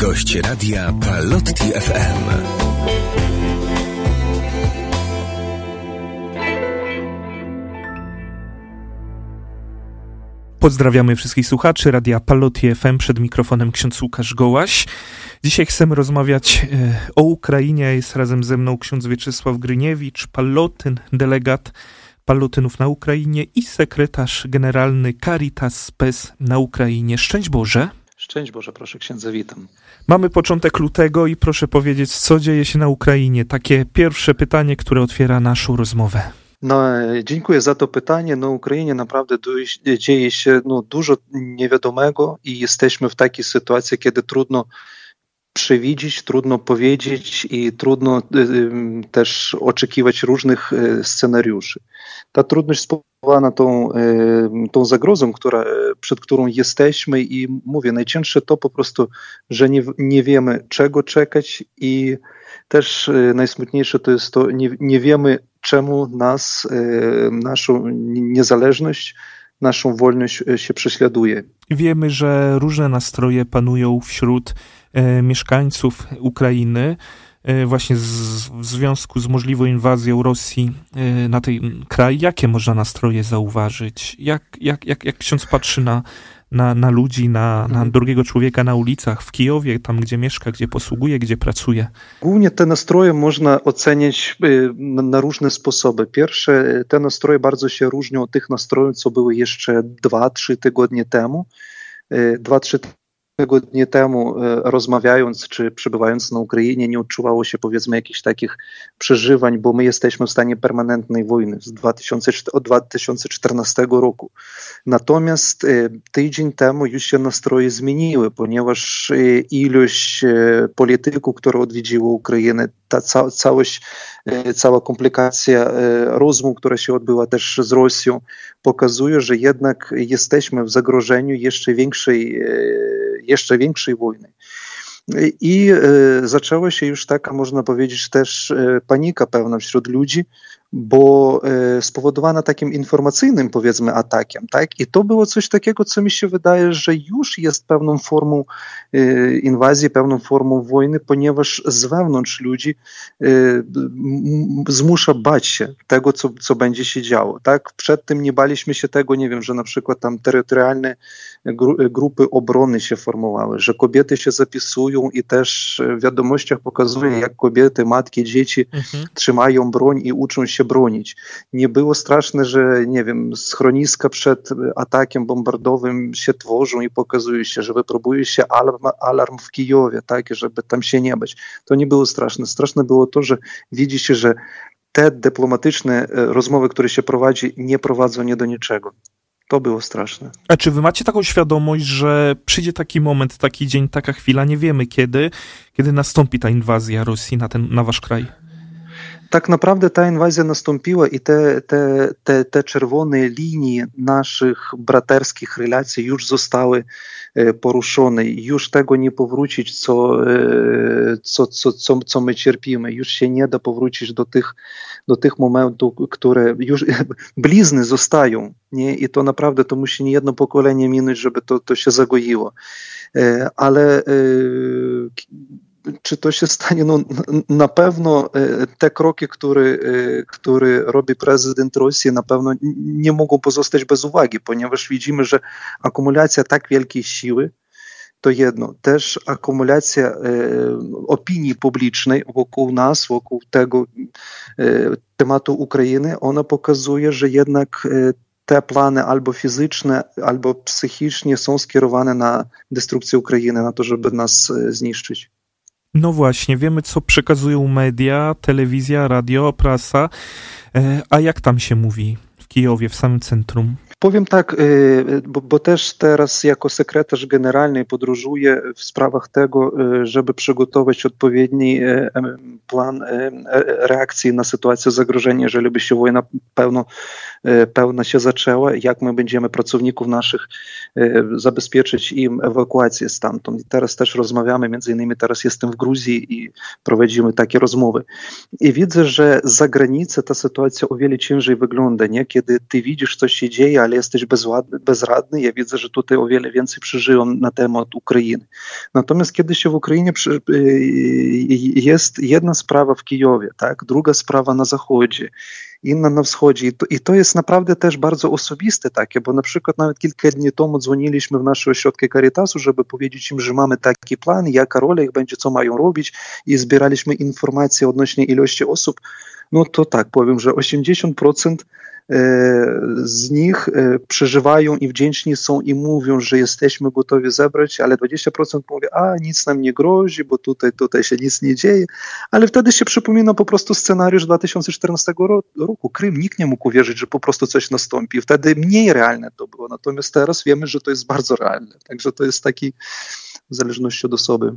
Gość radia Palotti FM. Pozdrawiamy wszystkich słuchaczy Radia Palotti FM przed mikrofonem ksiądz Łukasz Gołaś. Dzisiaj chcemy rozmawiać e, o Ukrainie. Jest razem ze mną ksiądz Wieczysław Gryniewicz, Palotyn, delegat Palotynów na Ukrainie i sekretarz generalny Caritas Spes na Ukrainie. Szczęść Boże. Szczęść Boże, proszę księdza, witam. Mamy początek lutego i proszę powiedzieć, co dzieje się na Ukrainie? Takie pierwsze pytanie, które otwiera naszą rozmowę. No, dziękuję za to pytanie. Na Ukrainie naprawdę dzieje się no, dużo niewiadomego i jesteśmy w takiej sytuacji, kiedy trudno przewidzieć, trudno powiedzieć i trudno też oczekiwać różnych scenariuszy. Ta trudność spowodowana tą, tą zagrozą, która, przed którą jesteśmy i mówię, najcięższe to po prostu, że nie, nie wiemy czego czekać i też najsmutniejsze to jest to, nie, nie wiemy czemu nas, naszą niezależność, naszą wolność się prześladuje. Wiemy, że różne nastroje panują wśród mieszkańców Ukrainy. E, właśnie z, w związku z możliwą inwazją Rosji e, na ten kraj, jakie można nastroje zauważyć? Jak, jak, jak, jak ksiądz patrzy na, na, na ludzi, na, na mhm. drugiego człowieka na ulicach w Kijowie, tam gdzie mieszka, gdzie posługuje, gdzie pracuje? Głównie te nastroje można oceniać na różne sposoby. Pierwsze, te nastroje bardzo się różnią od tych nastrojów, co były jeszcze 2-3 tygodnie temu. 2-3 y, tygodnie temu e, rozmawiając czy przebywając na Ukrainie nie odczuwało się powiedzmy jakichś takich przeżywań, bo my jesteśmy w stanie permanentnej wojny z 2000, od 2014 roku. Natomiast e, tydzień temu już się nastroje zmieniły, ponieważ e, ilość polityków, które odwiedziły Ukrainę, ta ca całość, cała komplikacja rozmów, która się odbyła też z Rosją, pokazuje, że jednak jesteśmy w zagrożeniu jeszcze większej jeszcze większej wojny. I zaczęła się już taka, można powiedzieć, też panika pełna wśród ludzi, bo e, spowodowana takim informacyjnym, powiedzmy, atakiem, tak? I to było coś takiego, co mi się wydaje, że już jest pewną formą e, inwazji, pewną formą wojny, ponieważ z wewnątrz ludzi e, zmusza bać się tego, co, co będzie się działo, tak? Przed tym nie baliśmy się tego, nie wiem, że na przykład tam terytorialne grupy obrony się formowały, że kobiety się zapisują i też w wiadomościach pokazuje, jak kobiety, matki, dzieci mhm. trzymają broń i uczą się się bronić. Nie było straszne, że nie wiem, schroniska przed atakiem bombardowym się tworzą i pokazują się, że wypróbuje się alarm, alarm w Kijowie, tak, żeby tam się nie bać. To nie było straszne. Straszne było to, że widzi się, że te dyplomatyczne rozmowy, które się prowadzi, nie prowadzą nie do niczego. To było straszne. A czy wy macie taką świadomość, że przyjdzie taki moment, taki dzień, taka chwila, nie wiemy kiedy, kiedy nastąpi ta inwazja Rosji na, ten, na wasz kraj? Tak naprawdę ta inwazja nastąpiła i te, te, te, te czerwone linie naszych braterskich relacji już zostały poruszone. Już tego nie powrócić, co, co, co, co, co my cierpimy. Już się nie da powrócić do tych, do tych momentów, które już blizny zostają. Nie? I to naprawdę to musi nie jedno pokolenie minąć, żeby to, to się zagoiło. Ale czy to się stanie? No, na pewno e, te kroki, które, e, które robi prezydent Rosji, na pewno nie mogą pozostać bez uwagi, ponieważ widzimy, że akumulacja tak wielkiej siły, to jedno, też akumulacja e, opinii publicznej wokół nas, wokół tego tematu Ukrainy, ona pokazuje, że jednak te plany albo fizyczne, albo psychicznie są skierowane na destrukcję Ukrainy, na to, żeby nas zniszczyć. No właśnie, wiemy co przekazują media, telewizja, radio, prasa. E, a jak tam się mówi w Kijowie, w samym centrum? Powiem tak, y, bo, bo, też teraz jako sekretarz generalny podróżuję w sprawach tego, y, żeby przygotować odpowiedni y, plan reakcji na sytuację zagrożenia, jeżeli by się wojna pełno, pełna się zaczęła, jak my będziemy pracowników naszych zabezpieczyć im ewakuację stamtąd. I teraz też rozmawiamy, między innymi teraz jestem w Gruzji i prowadzimy takie rozmowy. I widzę, że za granicą ta sytuacja o wiele ciężej wygląda, nie? Kiedy ty widzisz, co się dzieje, ale jesteś bezładny, bezradny. Ja widzę, że tutaj o wiele więcej przeżyłem na temat Ukrainy. Natomiast kiedy się w Ukrainie przy, jest jedna sprawa w Kijowie, tak, druga sprawa na zachodzie, inna na wschodzie. I to, I to jest naprawdę też bardzo osobiste takie, bo na przykład nawet kilka dni temu dzwoniliśmy w nasze ośrodki Caritasu, żeby powiedzieć im, że mamy taki plan, jaka rola ich będzie, co mają robić i zbieraliśmy informacje odnośnie ilości osób. No to tak, powiem, że 80% z nich przeżywają i wdzięczni są i mówią, że jesteśmy gotowi zebrać, ale 20% mówi, a nic nam nie grozi, bo tutaj, tutaj się nic nie dzieje. Ale wtedy się przypomina po prostu scenariusz 2014 roku. Krym nikt nie mógł uwierzyć, że po prostu coś nastąpi. Wtedy mniej realne to było. Natomiast teraz wiemy, że to jest bardzo realne. Także to jest taki w zależności od osoby.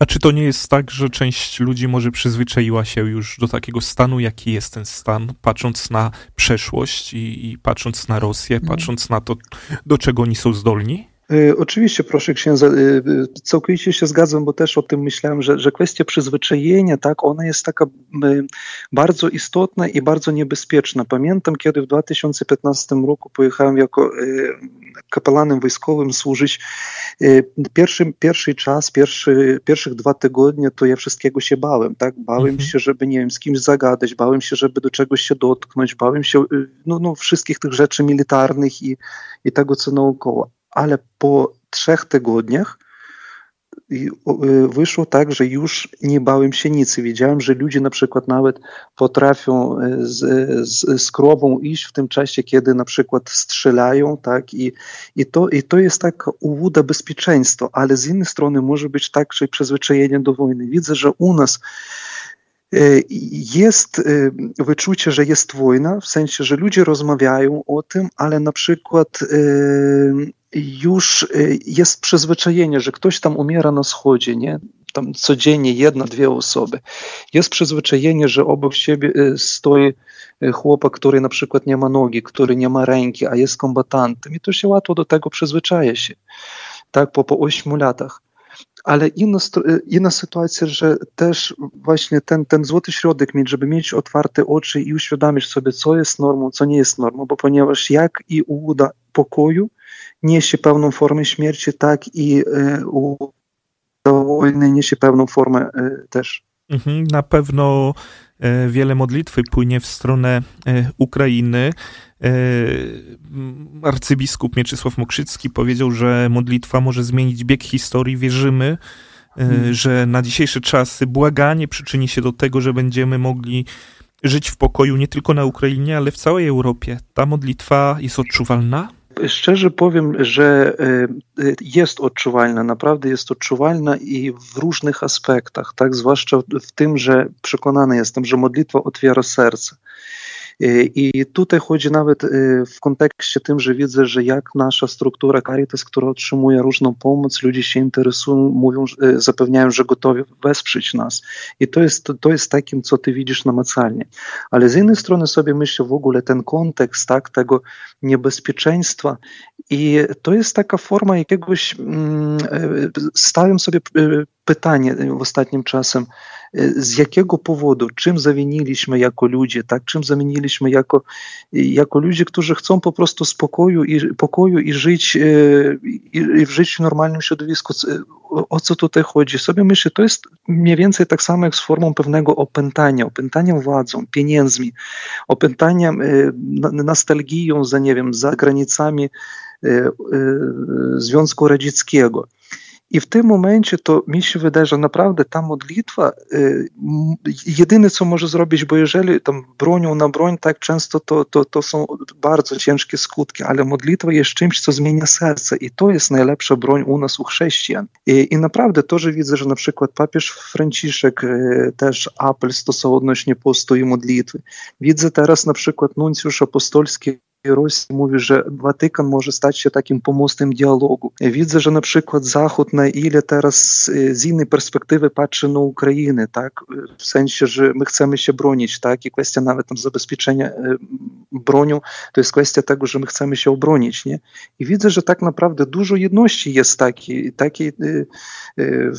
A czy to nie jest tak, że część ludzi może przyzwyczaiła się już do takiego stanu, jaki jest ten stan, patrząc na przeszłość i, i patrząc na Rosję, mhm. patrząc na to, do czego oni są zdolni? Y, oczywiście, proszę księdza, y, y, całkowicie się zgadzam, bo też o tym myślałem, że, że kwestia przyzwyczajenia, tak, ona jest taka bardzo istotna i bardzo niebezpieczna. Pamiętam, kiedy w 2015 roku pojechałem jako kapelanem wojskowym służyć. Pierwszy, pierwszy czas, pierwszy, pierwszych dwa tygodnie, to ja wszystkiego się bałem, tak, bałem mhm. się, żeby, nie wiem, z kimś zagadać, bałem się, żeby do czegoś się dotknąć, bałem się, no, no wszystkich tych rzeczy militarnych i, i tego, co naokoło ale po trzech tygodniach y, wyszło tak, że już nie bałem się nic. Wiedziałem, że ludzie na przykład nawet potrafią y, z, z, z krową iść w tym czasie, kiedy na przykład strzelają, tak, i, i, to, i to jest taka ułuda bezpieczeństwa, ale z innej strony może być także przyzwyczajenie do wojny. Widzę, że u nas y, jest wyczucie, że jest wojna, w sensie, że ludzie rozmawiają o tym, ale na przykład już y, jest przyzwyczajenie, że ktoś tam umiera na wschodzie, nie? Tam codziennie jedna, dwie osoby. Jest przyzwyczajenie, że obok siebie y, stoi y, chłopak, który na przykład nie ma nogi, który nie ma ręki, a jest kombatantem i to się łatwo do tego przyzwyczaja się, tak, po, po 8 latach. Ale inna, inna sytuacja, że też właśnie ten, ten złoty środek mieć, żeby mieć otwarte oczy i uświadomić sobie, co jest normą, co nie jest normą, bo ponieważ jak i uda pokoju, niesie pewną formę śmierci, tak i e, u wojny niesie pewną formę e, też. Mhm, na pewno e, wiele modlitwy płynie w stronę Ukrainy. Arcybiskup Mieczysław Mokrzycki powiedział, że modlitwa może zmienić bieg historii. Wierzymy, hmm. że na dzisiejsze czasy błaganie przyczyni się do tego, że będziemy mogli żyć w pokoju nie tylko na Ukrainie, ale w całej Europie. Ta modlitwa jest odczuwalna? Szczerze powiem, że e, jest odczuwalna, naprawdę jest odczuwalna i w różnych aspektach, tak? Zwłaszcza w tym, że przekonany jestem, że modlitwa otwiera serce. I tutaj chodzi nawet w kontekście tym, że widzę, że jak nasza struktura Caritas, która otrzymuje różną pomoc, ludzie się interesują, mówią, zapewniają, że gotowi wesprzeć nas. I to jest, to jest takim, co ty widzisz namacalnie. Ale z jednej strony sobie myślę w ogóle ten kontekst tak, tego niebezpieczeństwa i to jest taka forma jakiegoś, stawiam sobie pytanie w ostatnim czasem, z jakiego powodu, czym zawiniliśmy jako ludzie, tak, czym zamieniliśmy jako, jako ludzie, którzy chcą po prostu spokoju i, pokoju i żyć, i, i żyć w normalnym środowisku. O co tutaj chodzi? Sobie myślę, to jest mniej więcej tak samo jak z formą pewnego opętania, opętania władzą, pieniędzmi, opętania nostalgią za, nie wiem, za granicami Związku Radzieckiego. I w tym momencie to mi się wydaje, że naprawdę ta modlitwa, y, jedyne co może zrobić, bo jeżeli tam bronią na broń, tak często to, to, to są bardzo ciężkie skutki, ale modlitwa jest czymś, co zmienia serce i to jest najlepsza broń u nas, u chrześcijan. I, i naprawdę to, że widzę, że na przykład papież Franciszek y, też apel stosował odnośnie postu i modlitwy. Widzę teraz na przykład nuncjusz apostolski Rosji mówi, że Watykan może stać się takim pomostem dialogu. Widzę, że na przykład Zachód na ile teraz z innej perspektywy patrzy na Ukrainę, tak? W sensie, że my chcemy się bronić, tak? I kwestia nawet tam zabezpieczenia bronią, to jest kwestia tego, że my chcemy się obronić, nie? I widzę, że tak naprawdę dużo jedności jest takiej, takiej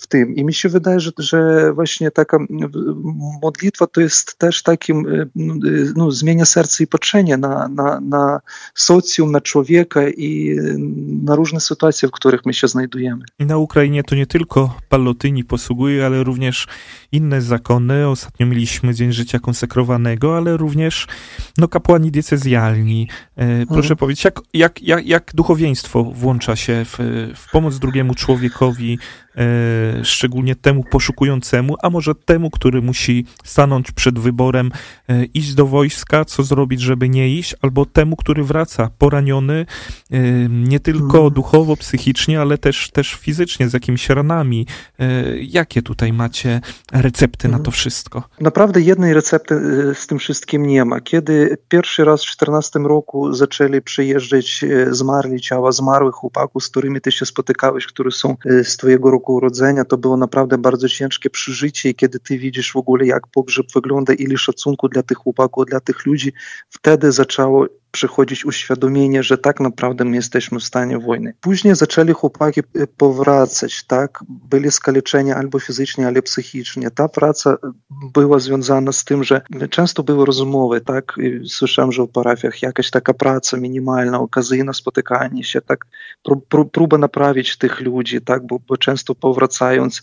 w tym. I mi się wydaje, że, właśnie taka modlitwa to jest też takim, no, zmienia serce i patrzenie na na socjum, na człowieka i na różne sytuacje, w których my się znajdujemy. I na Ukrainie to nie tylko Pallotyni posługuje, ale również inne zakony. Ostatnio mieliśmy Dzień Życia Konsekrowanego, ale również no, kapłani diecezjalni. E, proszę mhm. powiedzieć, jak, jak, jak, jak duchowieństwo włącza się w, w pomoc drugiemu człowiekowi, szczególnie temu poszukującemu, a może temu, który musi stanąć przed wyborem, e, iść do wojska, co zrobić, żeby nie iść, albo temu, który wraca poraniony, e, nie tylko mhm. duchowo, psychicznie, ale też, też fizycznie, z jakimiś ranami. Jakie tutaj macie recepty na to mhm. wszystko? Naprawdę jednej recepty z tym wszystkim nie ma. Kiedy pierwszy raz w 14 roku zaczęli przyjeżdżać zmarli ciała zmarłych chłopaków, z którymi ty się spotykałeś, które są z twojego roku urodzenia, to było naprawdę bardzo ciężkie przeżycie i kiedy ty widzisz w ogóle, jak pogrzeb wygląda, ile szacunku dla tych chłopaków, dla tych ludzi, wtedy zaczęło przychodzić uświadomienie, że tak naprawdę my jesteśmy w stanie wojny. Później zaczęli chłopaki powracać, tak? Byli skaleczeni albo fizycznie, albo psychicznie. Ta praca była związana z tym, że często były rozmowy, tak? Słyszałem, że w parafiach jakaś taka praca minimalna, okazyjna spotykanie się, tak? Próba naprawić tych ludzi, tak? Bo, bo często powracając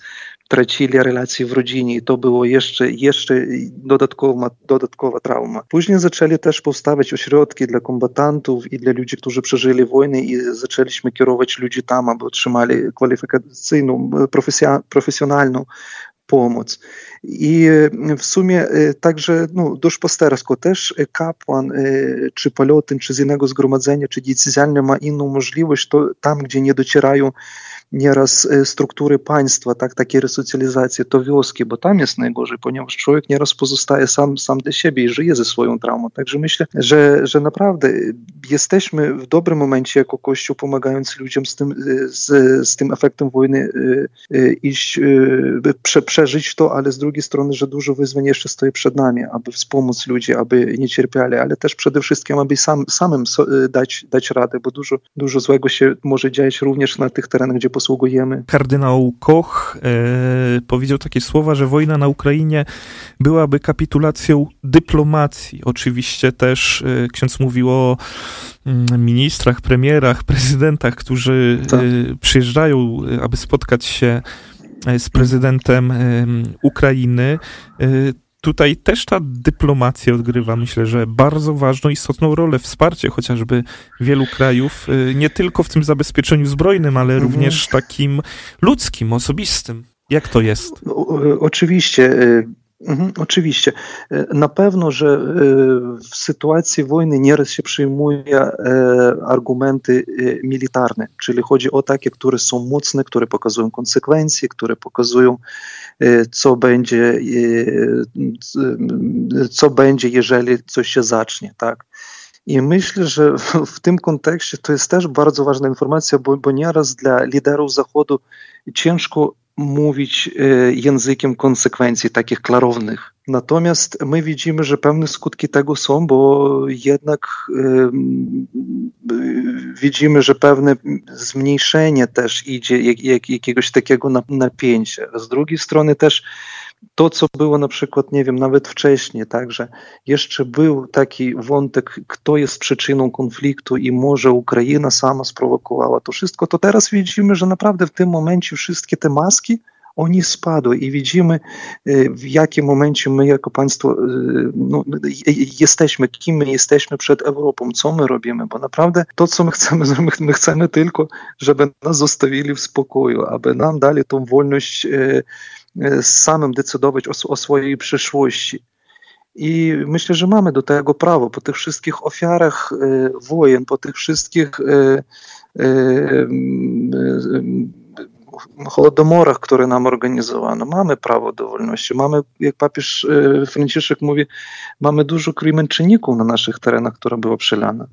tracili relacje w rodzinie i to było jeszcze, jeszcze dodatkowa, dodatkowa trauma. Później zaczęli też powstawać ośrodki dla kombatantów i dla ludzi, którzy przeżyli wojnę i zaczęliśmy kierować ludzi tam, aby otrzymali kwalifikacyjną, profesjonalną pomoc. I w sumie także no, do szpastersko też kapłan, czy polotyn, czy z innego zgromadzenia, czy decyzjalnie ma inną możliwość, to tam, gdzie nie docierają nieraz struktury państwa, tak, takie resocjalizacje, to wioski, bo tam jest najgorzej, ponieważ człowiek nieraz pozostaje sam, sam dla siebie i żyje ze swoją traumą. Także myślę, że, że naprawdę jesteśmy w dobrym momencie jako Kościół, pomagając ludziom z tym, z, z tym efektem wojny iść, prze, przeżyć to, ale z drugiej strony, że dużo wyzwań jeszcze stoi przed nami, aby wspomóc ludzi, aby nie cierpiali, ale też przede wszystkim, aby sam, samym dać, dać radę, bo dużo, dużo złego się może dziać również na tych terenach, gdzie posługujemy. Kardynał Koch e, powiedział takie słowa, że wojna na Ukrainie byłaby kapitulacją dyplomacji. Oczywiście też e, ksiądz mówił o mm, ministrach, premierach, prezydentach, którzy tak. e, przyjeżdżają, e, aby spotkać się e, z prezydentem Ukrainy tutaj też ta dyplomacja odgrywa, myślę, że bardzo ważną, istotną rolę, wsparcie chociażby wielu krajów, y, nie tylko w tym zabezpieczeniu zbrojnym, ale mhm. również takim ludzkim, osobistym. Jak to jest? Oczywiście. Y, mhm, oczywiście. Y, na pewno, że w sytuacji wojny nieraz się przyjmuje argumenty militarne, czyli chodzi o takie, które są mocne, które pokazują konsekwencje, które pokazują co będzie, y, co będzie, jeżeli coś się zacznie, tak. I myślę, że w tym kontekście to jest też bardzo ważna informacja, bo, bo nieraz dla liderów Zachodu ciężko mówić e, językiem konsekwencji takich klarownych. Natomiast my widzimy, że pewne skutki tego są, bo jednak widzimy, że pewne zmniejszenie też idzie jak, jakiegoś takiego napięcia. Z drugiej strony też to, co było na przykład, nie wiem, nawet wcześniej, także jeszcze był taki wątek, kto jest przyczyną konfliktu i może Ukraina sama sprowokowała to wszystko, to teraz widzimy, że naprawdę w tym momencie wszystkie te maski, oni spadły i widzimy, y, w jakim momencie my jako państwo y, no, jesteśmy, kim my jesteśmy przed Europą, co my robimy, bo naprawdę to, co my chcemy my chcemy tylko, żeby nas zostawili w spokoju, aby nam dali tą wolność y, samym decydować o, o swojej przyszłości. I myślę, że mamy do tego prawo po tych wszystkich ofiarach wojen, po tych wszystkich Holodomorach, które nam organizowano. Mamy prawo do wolności. Mamy, jak papież Franciszek mówi, mamy dużo krwi na naszych terenach, która była przelana.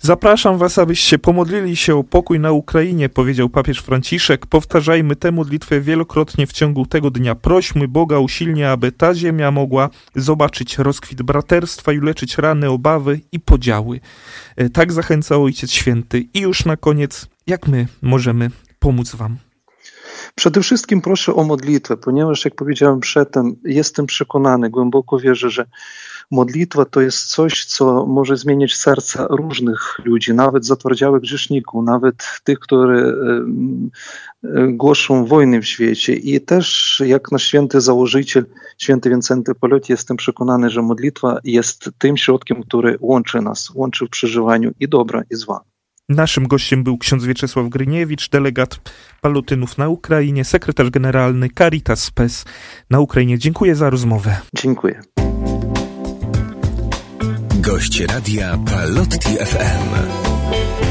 Zapraszam was, abyście pomodlili się o pokój na Ukrainie, powiedział papież Franciszek. Powtarzajmy tę modlitwę wielokrotnie w ciągu tego dnia. Prośmy Boga usilnie, aby ta ziemia mogła zobaczyć rozkwit braterstwa i leczyć rany, obawy i podziały. Tak zachęcał Ojciec Święty. I już na koniec, jak my możemy pomóc wam? Przede wszystkim proszę o modlitwę, ponieważ, jak powiedziałem przedtem, jestem przekonany, głęboko wierzę, że modlitwa to jest coś, co może zmienić serca różnych ludzi, nawet zatwardziałych grzeszników, nawet tych, którzy głoszą wojny w świecie. I też, jak nasz święty założyciel, święty Wincenty Polot, jestem przekonany, że modlitwa jest tym środkiem, który łączy nas, łączy w przeżywaniu i dobra, i zła. Naszym gościem był ksiądz Wieczesław Gryniewicz, delegat Palutynów na Ukrainie, sekretarz generalny Caritas Spes na Ukrainie. Dziękuję za rozmowę. Dziękuję. Gość radia Palotti FM.